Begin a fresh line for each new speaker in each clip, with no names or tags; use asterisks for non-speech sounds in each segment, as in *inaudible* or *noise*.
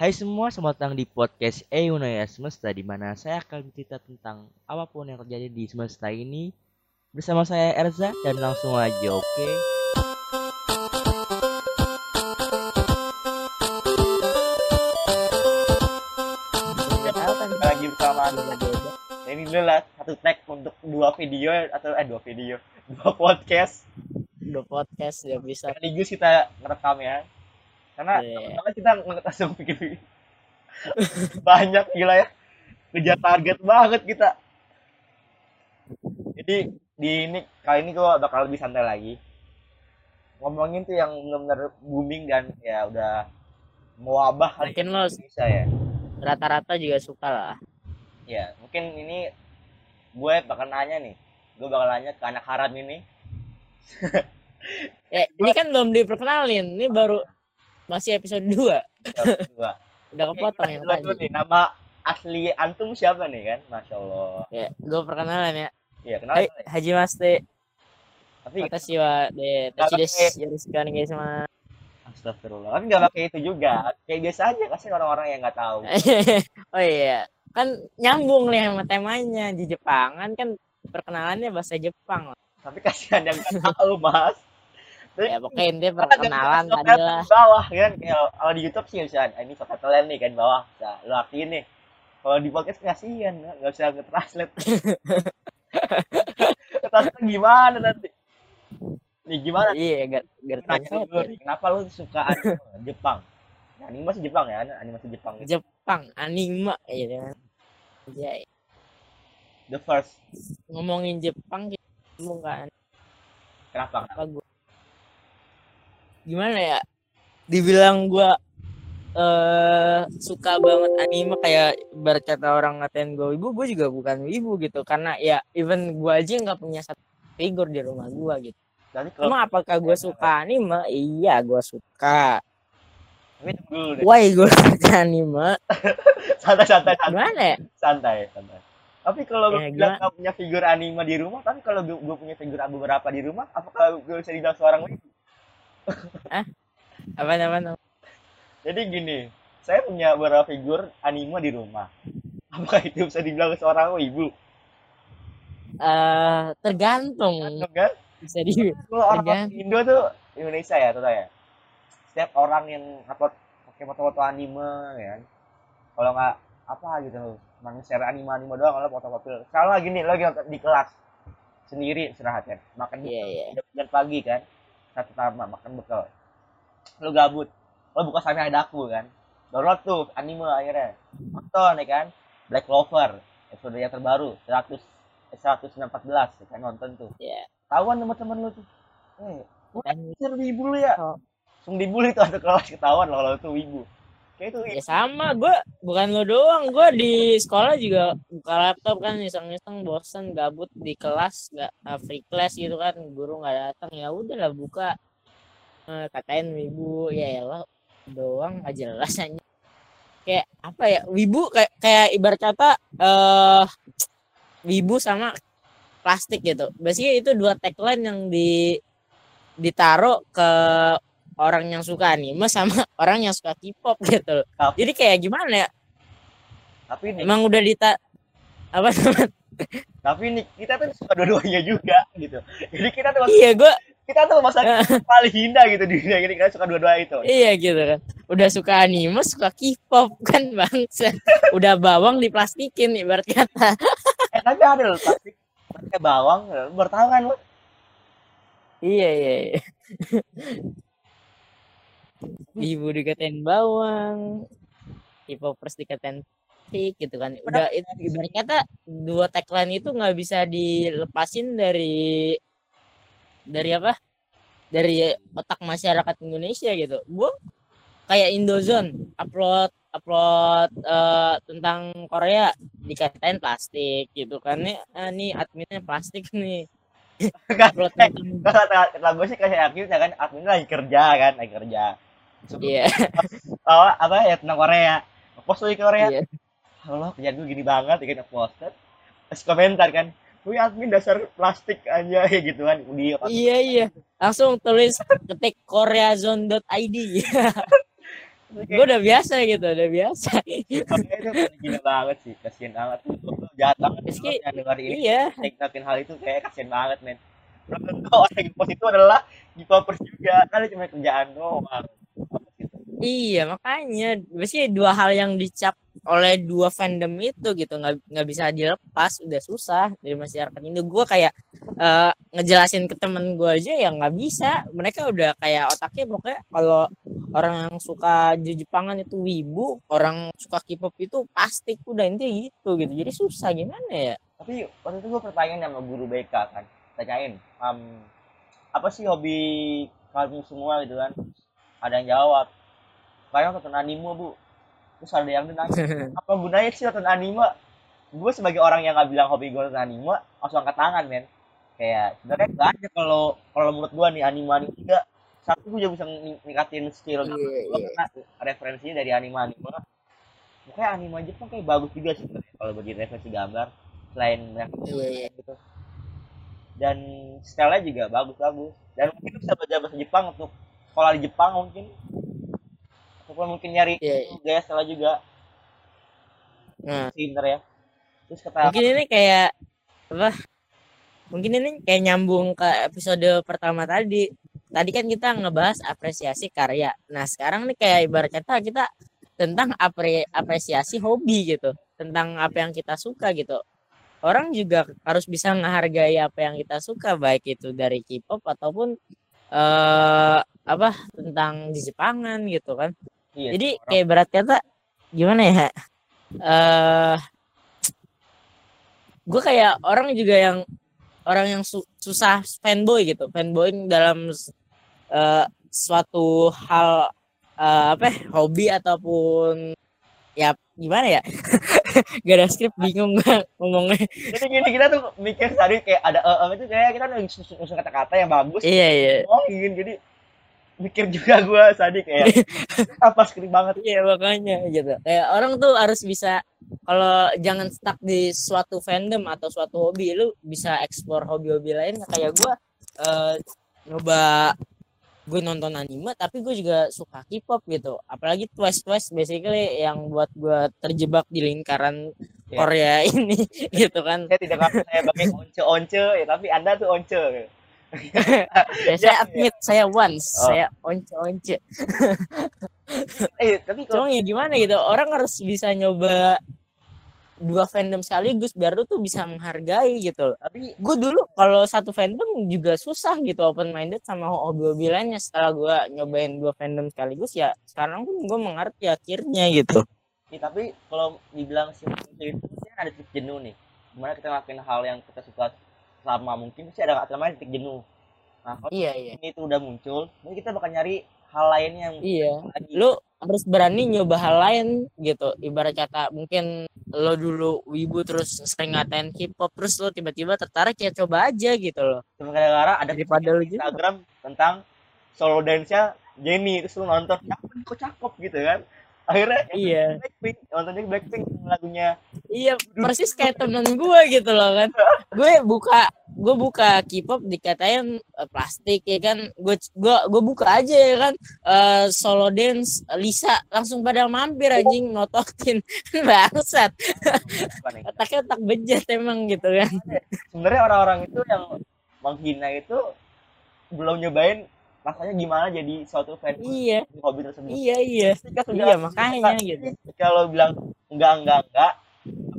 Hai semua, selamat datang di podcast Eunaya Semesta di mana saya akan bercerita tentang apa pun yang terjadi di semesta ini bersama saya Erza dan langsung aja, oke?
lagi bersama ini dulu lah satu tag untuk dua video atau eh dua video dua podcast
Udah podcast ya bisa.
sekaligus kita ngerekam ya karena
Iya.
pertama kita nge- langsung video. banyak gila ya ngejar target banget kita jadi di ini kali ini gua bakal lebih santai lagi ngomongin tuh yang benar-benar booming dan ya udah mewabah
Mungkin lo
Indonesia ya
rata-rata juga suka lah.
ya mungkin ini gue bakal nanya nih gue bakal nanya ke anak haram ini *laughs*
Eh, ini kan belum diperkenalin. Ini baru masih episode 2.
Jawab dua *laughs*
Udah kepotong
kita dulu
tadi.
nih nama asli antum siapa nih kan masya allah
Ya, gue perkenalan ya.
ya kenal
Hai, Haji Maste.
tapi
Watashi wa de tachi desu. Yoroshiku onegaishimasu.
astagfirullah tapi nggak pakai itu juga kayak biasa aja kasih orang-orang yang nggak tahu *laughs*
oh iya, kan nyambung nih sama temanya di Jepangan kan perkenalannya bahasa Jepang.
tapi kasihan yang nggak tahu mas
Ya pokoknya
kan ada
perkenalan tadi lah.
di bawah kan kayak kalau di YouTube sih misalnya "Ah, ini subtitle nih kan bawah nah, lu artiin nih kalau di podcast kasihan nggak bisa nge-translate *laughs* translate gimana nanti nih gimana
Iya, gak gak
Nanya dulu nih, kenapa lu suka anime Jepang? Nah, animasi Jepang ya, animasi Jepang.
Jepang anime gitu kan. Anjay.
The first.
ngomongin Jepang kita bukan
Kenapa?
apa gua gimana ya dibilang gua eh suka banget anime kayak ibarat kata orang ngatain gue ibu gue juga bukan ibu gitu. Karena ya even gua aja nggak punya satu figur di rumah gua gitu.
Jadi kalau
emang apakah gua suka anime? Iya gua suka. Why gua *laughs* suka anime? *laughs*
Santai, santai, santai,
gimana ya?
Santai, santai. Tapi kalau gue
Ya,
bilang
gimana?
gak punya figur anime di rumah, tapi kalau gue, gue punya figur beberapa di rumah, apakah gue bisa dibilang seorang ibu?
Apa namanya
Jadi gini, saya punya beberapa figur anime di rumah. Apakah itu bisa dibilang seorang ibu?
eh tergantung
Atau kan?
bisa di
Kalau orang
Tergantung.
Indo tuh Indonesia ya, tuh ya. Setiap orang yang upload pakai foto-foto anime ya kan. Kalau nggak apa gitu cuma share anime-anime doang kalau foto-foto. Kalau lagi nih, lagi di kelas sendiri istirahat kan. Makan
iya
jam pagi kan. Satu tama makan bekal. Lo gabut. Lo buka sampai ada aku kan. Download tuh anime akhirnya. Nonton ya kan. Black Clover episode yang terbaru 100 eh, 114 ya kan nonton tuh.
Iya.
Tahuan teman-teman lu tuh. Eh, Anjir lu ya.
Oh.
Langsung dibully tuh atau kelas ketahuan lo kalau itu wibu.
Ya sama, gue bukan lo doang, gue di sekolah juga buka laptop kan iseng-iseng bosen gabut di kelas uh, free class gitu kan. Guru nggak datang ya udahlah buka. Eh, katain wibu ya lo doang nggak jelas aja kayak apa ya wibu kayak kayak ibarat kata eh wibu sama plastik gitu. Biasanya itu dua tagline yang di ditaruh ke orang yang suka anime sama *laughs* orang yang suka K-pop gitu loh.
Tapi-
Jadi kayak gimana ya?
tapi nih,
Emang udah dita apa namanya?
tapi nih kita tuh suka dua-duanya juga gitu. Jadi kita tuh
iya gue
kita tuh masa *laughs* paling hina gitu di dunia ini kita suka dua-dua itu.
iya gitu kan. Udah suka anime, suka K-pop kan bangsa. Udah bawang diplastikin ibarat kata. *laughs*
Eh tapi ada loh plastik pakai bawang, baru tahu kan lo.
iya iya. iya. Ibu dikatain bawang, K-popers dikatain plastik gitu kan. Udah itu ibarat kata dua tagline itu nggak bisa dilepasin dari dari apa? Dari otak masyarakat Indonesia gitu. Gue kayak Indozone upload upload eh, tentang Korea dikatain plastik gitu kan nih ah, nih adminnya plastik nih
Kan eh,
tentang
kata gue sih kayak yakin ya kan admin lagi kerja kan, lagi kerja.
Iya. *laughs*
Tahu apa ya tentang Korea. Post ke Korea.
iya.
Allah kerjaan gue gini banget ya kan. Poster. Terus komentar kan. Wih admin dasar plastik aja *laughs* gitu kan. Di
iya iya. Langsung tulis ketik koreazone.id gue udah biasa gitu udah biasa.
Itu gila banget sih. Kasian banget. Lu jahat banget
Rizky,
yang dengar ini.
iya.
Ngelakuin hal itu kayak kasian banget men. Belum tentu orang yang post itu adalah K-popers juga. Kan cuma kerjaan doang
iya makanya. Biasanya dua hal yang dicap oleh dua fandom itu gitu. Nggak nggak bisa dilepas. Udah susah dari masyarakat Indo. Gue kayak eh, ngejelasin ke temen gue aja ya nggak bisa. Mereka udah kayak otaknya pokoknya kalau orang yang suka Jepangan itu wibu orang suka K-pop itu pasti udah intinya gitu gitu. Jadi susah gimana ya?
Tapi waktu itu gue pertanyaan sama guru BK kan. Tanyain "Am, apa sih hobi kamu semua? Gitu kan. Ada yang jawab kayak nonton anime bu. Terus ada yang nanya *laughs* apa gunanya sih nonton anime? Gue sebagai orang yang nggak bilang hobi gue nonton anime langsung angkat tangan men. Kayak sebenarnya gak ada kalau kalau menurut gue nih anime anime juga satu gue juga bisa ning- ningkatin skill
Iya,
gue
iya.
karena referensinya dari anime anime makanya anime Jepang kayak bagus juga sih kalau bagi referensi gambar selain yang
Iya, iya.
gitu. Dan stylenya juga bagus-bagus. Dan mungkin bisa belajar bahasa Jepang untuk sekolah di Jepang mungkin ataupun mungkin nyari
Iya, iya.
gaya style juga.
Nah,
pinter ya. Terus kata
mungkin ini kayak apa mungkin ini kayak nyambung ke episode pertama tadi. Tadi kan kita ngebahas apresiasi karya. Nah sekarang nih kayak ibarat kata kita tentang apre, apresiasi hobi gitu. Tentang apa yang kita suka gitu. Orang juga harus bisa menghargai apa yang kita suka baik itu dari K-pop ataupun eh apa tentang di Jepangan gitu kan
iya,
jadi
orang-
kayak berat kata gimana ya? Eh gue kayak orang juga yang orang yang su- susah fanboy gitu, fanboy dalam eh, suatu hal eh, apa ya, hobi ataupun ya gimana ya? *laughs* Gak ada skrip bingung gue ngomongnya.
jadi gini kita tuh mikir tadi kayak ada eh eh, itu kayak kita usul kata-kata yang bagus
Iya iya.
ngomongin jadi mikir juga gue tadi kayak *laughs* apa skrip banget
Iya makanya gitu. Kayak orang tuh harus bisa kalau jangan stuck di suatu fandom atau suatu hobi, lu bisa explore hobi-hobi lain kayak gua eh nyoba gue nonton anime tapi gue juga suka K-pop gitu. Apalagi Twice Twice basically yang buat gua terjebak di lingkaran
Iya.
Korea *laughs* ini gitu kan.
saya tidak ngaku saya pakai once-once ya tapi anda tuh once
Ya, *laughs* saya admit saya once,
Oh.
saya once-once. *laughs*
eh tapi kalau
Cuma ya gimana gitu, orang harus bisa nyoba dua fandom sekaligus biar lu tuh bisa menghargai gitu loh.
tapi
Gue dulu kalau satu fandom juga susah gitu open minded sama hobi-hobi lainnya setelah gue nyobain dua fandom sekaligus ya sekarang pun gue mengerti akhirnya gitu.
Ya, tapi kalau dibilang sih pasti ada titik jenuh nih. Gimana kita ngelakuin hal yang kita suka sama mungkin pasti ada namanya titik jenuh. Nah, kalau
Iya iya.
ini itu udah muncul, mungkin kita bakal nyari hal lainnya yang
Iya.
lagi.
Lu harus berani nyoba hal lain gitu. Ibarat kata mungkin lo dulu wibu terus sering ngatain K-pop terus lo tiba-tiba tertarik ya coba aja gitu loh.
Cuma gara-gara ada
Daripada
di
gitu.
Instagram tentang solo dance-nya Jennie terus lu nonton, ya kok cakep gitu kan. Akhirnya ya,
Iya.
Blackpink, nontonnya Blackpink lagunya
Iya, persis kayak temen gue gitu loh kan. Gue buka gue buka K-pop dikatain eh, plastik ya kan. Gue gua gue buka aja ya kan eh, solo dance Lisa langsung pada mampir anjing nototin *laughs* bangsat.
nih.
Otaknya otak bejat emang gitu kan.
Sebenarnya orang-orang itu yang menghina itu belum nyobain rasanya gimana jadi suatu fan
Iya,
hobi tersebut.
iya iya.
Ketika sudah
Iya, makanya gitu.
Kalau bilang enggak enggak enggak,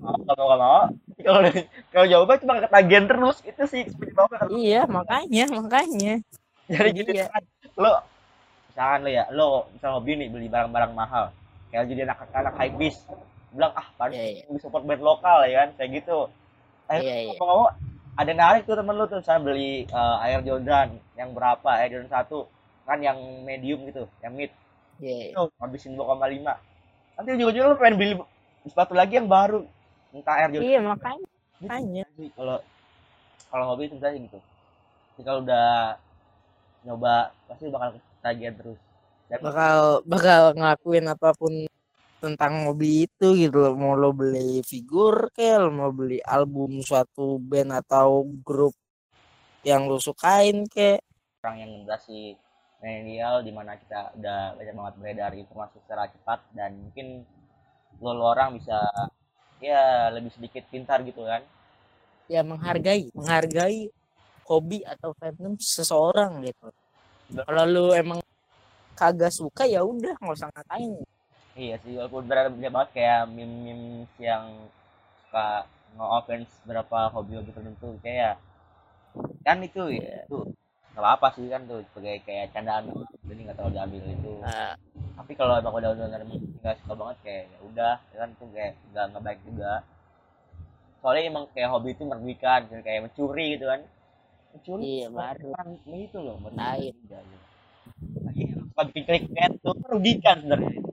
enggak mau enggak mau. Kalau kalau jawaban cuma ketagihan terus itu sih seperti apa
Iya, makanya, makanya.
Jadi gini
Iya.
kan, lo misalkan lo ya, lo misal hobi nih beli barang-barang mahal, kayak jadi anak-anak high bis, bilang ah paling
iya.
beli support band lokal ya kan, kayak gitu. Eh,
Iya, iya.
ngomong ada narik tuh temen lu tuh misalnya beli eh, Air Jordan yang berapa Air Jordan satu kan yang medium gitu yang mid
Iya, iya.
itu habisin 2,5 nanti ujung-ujungnya lu pengen beli sepatu lagi yang baru entah Air Jordan
Iya, makanya.
Gitu
makanya.
sih kalau kalau hobi itu sebenarnya gitu Jadi kalau udah nyoba pasti bakal ketagihan terus dan
bakal bakal ngelakuin apa pun tentang hobi itu gitu loh. mau lo beli figur lo mau beli album suatu band atau grup yang lo sukain ke
orang yang generasi milenial di mana kita udah banyak banget beredar informasi secara cepat dan mungkin lo, lo orang bisa ya lebih sedikit pintar gitu kan.
Ya menghargai menghargai hobi atau fandom seseorang gitu. Kalau lu emang kagak suka ya udah nggak usah ngatain
iya sih walaupun berat banyak banget kayak meme-meme yang suka nge-offense berapa hobi-hobi tertentu kayak kan itu ya itu nggak apa sih kan tuh sebagai kayak candaan jadi nggak terlalu diambil itu.
Nah,
tapi kalau emang udah udah nggak suka banget kayak ya udah ya kan tuh kayak nggak nggak baik juga. Soalnya emang kayak hobi itu merugikan kayak mencuri gitu kan. Mencuri
Iya, baru.
kan itu loh merugikan juga. Nah, iya, suka bikin clickbait tuh merugikan sebenarnya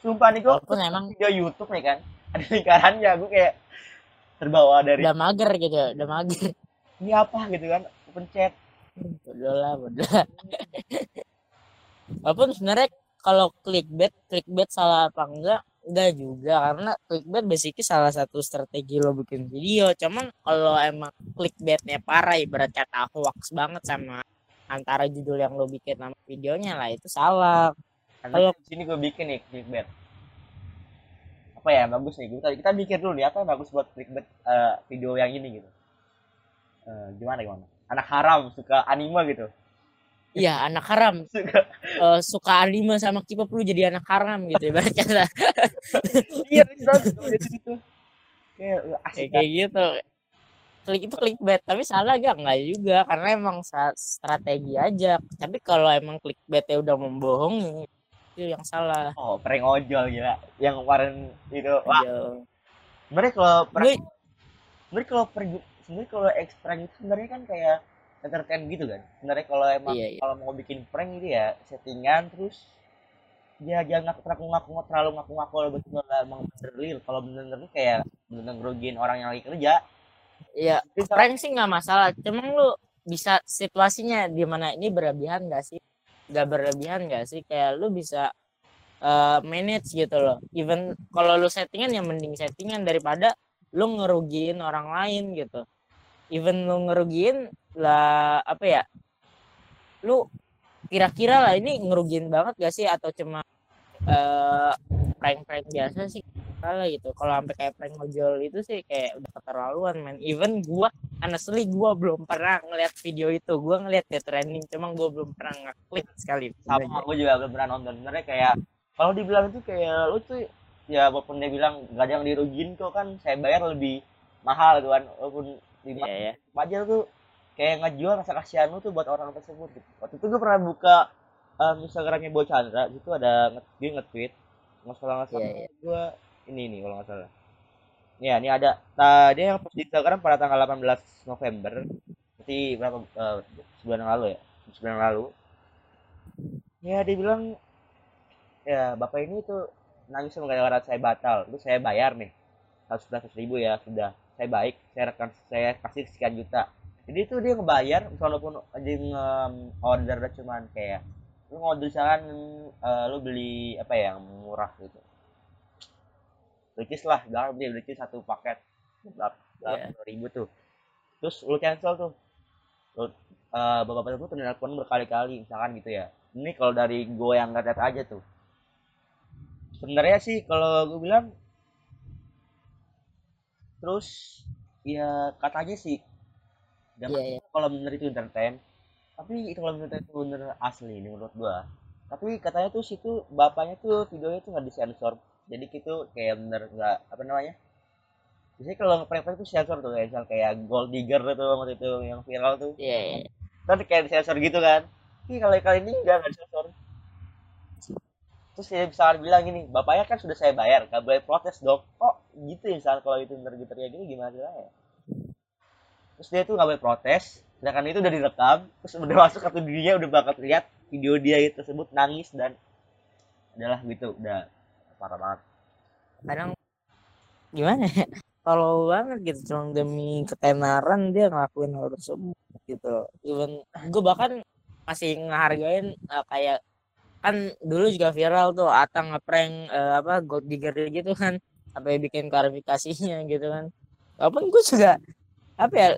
Sumpah nih gue
walaupun emang
video YouTube nih kan ada lingkarannya gue kayak terbawa dari
udah mager gitu udah mager.
Ini apa gitu kan pencet
bodoh lah bodoh lah. walaupun sebenarnya kalau clickbait clickbait salah apa enggak enggak juga. Karena clickbait basicnya salah satu strategi lo bikin video. Cuman kalau emang clickbaitnya parah ibarat kata hoax banget sama antara judul yang lo bikin sama videonya lah itu salah
Kalau- sini gue bikin nih clickbait. Apa ya bagus nih. Kita kita mikir dulu nih apa yang bagus buat clickbait eh, video yang ini gitu. Eh, gimana gimana? Anak haram suka anime gitu.
Iya anak haram. *laughs*
Suka.
Eh, suka anime sama K-pop lu jadi anak haram gitu ibarat kata. *laughs*
Iya itu gitu kayak
kayak kayak gitu. Klik itu clickbait. Tapi salah gak nggak juga karena emang strategi aja. Tapi kalau emang clickbaitnya udah membohongi itu yang salah
oh prank ojol gila yang kemarin itu wah
Aduh.
sebenarnya kalau prank sebenarnya kalau prank sebenarnya kalau eksprank itu sebenarnya kan kayak entertain gitu kan sebenarnya kalau emang
Iya, iya.
kalau mau bikin prank itu ya settingan terus ya jangan ngaku ngaku ngaku terlalu ngaku ngaku betul emang bener real kalau bener bener kayak bener ngerugiin orang yang lagi kerja
Iya, prank sih nggak masalah. Cuman lu bisa situasinya di mana ini berlebihan gak sih? Gak berlebihan gak sih? Kayak lu bisa eh, manage gitu loh. Even kalau lu settingan ya mending settingan daripada lu ngerugiin orang lain gitu. Even lu ngerugiin lah apa ya? Lu kira-kira lah ini ngerugiin banget gak sih atau cuma eh prank-prank biasa sih salah gitu. Kalau sampai kayak prank ojol itu sih kayak udah keterlaluan man even gua honestly gua belum pernah ngeliat video itu. Gua ngeliat ya trending cuma gua belum pernah ngeklik sekali.
Sama aku juga belum pernah nonton. Sebenarnya kayak kalau dibilang itu kayak lu tuh ya walaupun dia bilang gak ada yang dirugiin kok kan saya bayar lebih mahal gitu kan. Walaupun di
ya
Fajar tuh kayak ngejual rasa kasihan lu tuh buat orang tersebut gitu. Waktu itu gue pernah buka um, Instagramnya Boy Chandra, itu ada dia nge-tweet nggak salah nggak salah
Iya, iya.
gue ini nih kalau nggak salah. Ya, ini ada nah, dia yang post di Instagram pada tanggal 18 November. Berarti berapa eh, sebulan yang lalu ya? Sebulan yang lalu. Ya, dia bilang ya bapak ini tuh nangis gara-gara saya batal. Itu saya bayar nih. 111 ribu ya sudah saya baik saya rekan saya kasih sekian juta jadi itu dia ngebayar walaupun dia nge-order cuman kayak lu ngorder misalkan eh, lu beli apa ya murah gitu Blicis lah jangan beli Blicis satu paket.
Iya.
berapa ribu tuh. Terus lu cancel tuh. Lu eh, bapak-bapak itu telepon berkali-kali misalkan gitu ya. Ini kalau dari gue yang nggak lihat aja tuh. Sebenarnya sih kalau gue bilang terus ya katanya sih jangan
iya.
kalau bener itu entertain. Tapi itu kalau bener itu bener asli ini menurut gua. Tapi katanya tuh situ bapaknya tuh videonya tuh nggak disensor jadi gitu kayak bener nggak apa namanya? Biasanya kalau ngeprank tuh sensor tuh kayak misal kayak gold digger tuh waktu itu yang viral tuh.
Iya iya.
kan kayak disensor gitu kan. Tapi kalau kali ini enggak nggak disensor terus dia bisa bilang gini bapaknya kan sudah saya bayar gak boleh protes dong. Kok gitu ya misalnya kalau itu bener gitu kayak gini gimana caranya? Terus dia tuh nggak boleh protes sedangkan itu udah direkam terus udah *laughs* masuk kartu dunia udah bakal lihat video dia itu tersebut nangis dan adalah gitu udah parah banget.
Kadang gimana ya? *laughs* Kalau banget gitu cuma demi ketenaran dia ngelakuin hal tersebut gitu. Even gue bahkan masih ngehargain eh, kayak kan dulu juga viral tuh Atang ngeprank eh, apa gold digger gitu kan. Sampai bikin klarifikasinya gitu kan. Walaupun gue juga apa ya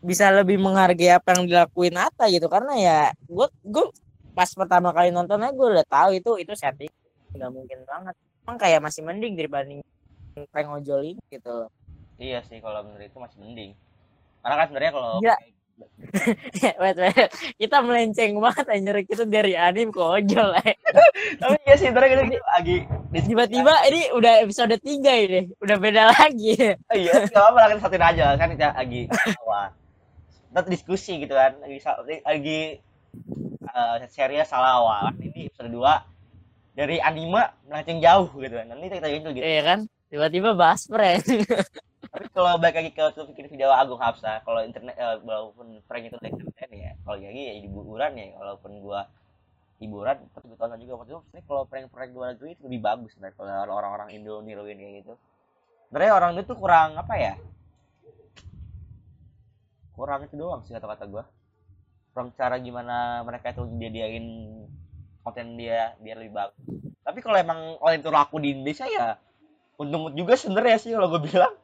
bisa lebih menghargai apa yang dilakuin Ata gitu. Karena ya gue gue pas pertama kali nontonnya gue udah tahu itu itu setting. Nggak mungkin banget emang kayak masih mending dibanding prank ojol ini gitu
iya sih kalau menurut itu masih mending karena kan sebenarnya kalau
Gila. *laughs* wait, wait. kita melenceng banget anjir kita dari anim ke ojol eh. *laughs*
tapi iya sih sebenarnya kita lagi
tiba-tiba ini udah episode 3 ini udah beda *laughs* lagi
Oh iya, nggak apa-apa satuin aja kan kita lagi awal. Kita diskusi gitu kan, lagi lagi uh, serius Salawa. Kan Ini episode 2 dari anime melenceng jauh gitu kan. Nanti kita gitu gitu.
iya kan tiba-tiba bahas prank
Tapi kalau balik lagi ke tuh bikin video Agung Hafsa, kalau internet eh, walaupun prank itu dari internet ya, kalau lagi ya hiburan ya, walaupun gua hiburan tapi gue tonton juga waktu itu sebenarnya kalau prank-prank luar negeri itu lebih bagus sebenarnya kalau orang-orang Indo niruin kayak gitu. Sebenarnya orang itu kurang apa ya? kurang itu doang sih kata-kata gua kurang cara gimana mereka itu jadiin konten dia biar lebih bagus. Tapi kalau emang konten itu laku di Indonesia ya untung juga sebenarnya sih kalau gue bilang.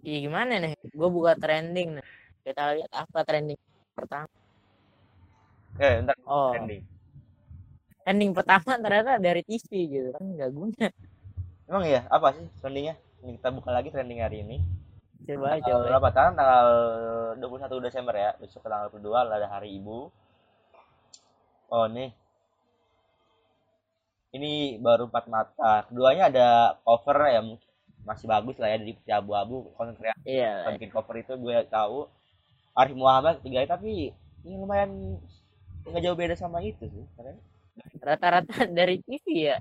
Iya gimana nih? Gue buka trending nih. Kita lihat apa trending pertama.
Eh ntar
oh.
trending.
Trending pertama ternyata dari TV gitu kan nggak guna.
Emang iya? Apa sih trendingnya? Ini kita buka lagi trending hari ini.
Coba
tanggal
coba.
berapa? Tanggal tanggal 21 Desember ya. Besok tanggal 22 ada hari ibu. Oh nih ini baru empat mata. Keduanya ada cover ya masih bagus lah ya dari putih abu-abu konten kreatif.
Iya.
Yang bikin cover itu gue tahu. Arif Muhammad tiga tapi ini lumayan nggak jauh beda sama itu sih karena
rata-rata *laughs* dari TV ya.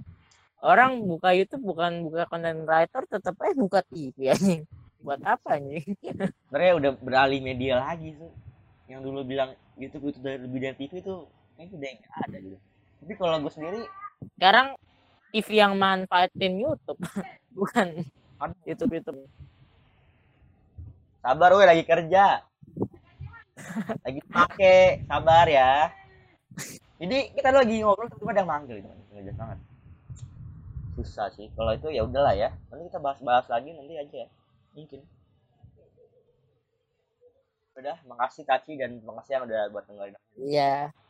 Orang buka YouTube bukan buka content writer tetap aja buka TV anjing buat apa anjing *laughs*
sebenarnya udah beralih media lagi tuh yang dulu bilang YouTube itu dari lebih dari TV itu kayaknya udah ada gitu. Tapi kalau gue sendiri
sekarang TV yang manfaatin YouTube *laughs* bukan YouTube YouTube.
Sabar gue lagi kerja. Lagi pakai sabar ya. Jadi kita lagi ngobrol tiba ada yang manggil itu banget. Susah sih. Kalau itu ya udahlah ya. Nanti kita bahas-bahas lagi nanti aja ya. Mungkin. Udah makasih Taci dan makasih yang udah buat dengerin.
Iya. kita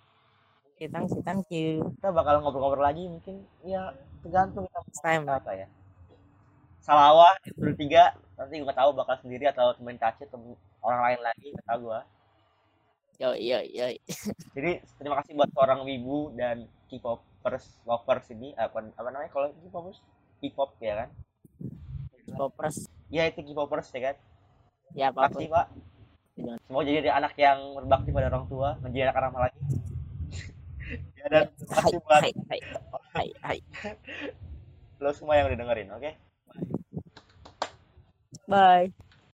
sih thank you
kita bakal ngobrol-ngobrol lagi mungkin. Ya tergantung kita
time
apa ya. Salawah tiga. Nanti gue tahu bakal sendiri atau temen Taci atau orang lain lagi tahu gue
yo yo yo
jadi terima kasih buat seorang wibu dan K-popers lovers ini apa apa namanya kalau K-popers? K-pop ya kan?
Popers
ya itu K-popers ya kan?
Ya
terima
apa
kasih. Pak semoga jadi anak yang berbakti pada orang tua menjadi anak ramah lagi ya dan terima kasih buat
hai hai hai hai. *laughs*
Lo semua yang udah dengerin oke?
Bye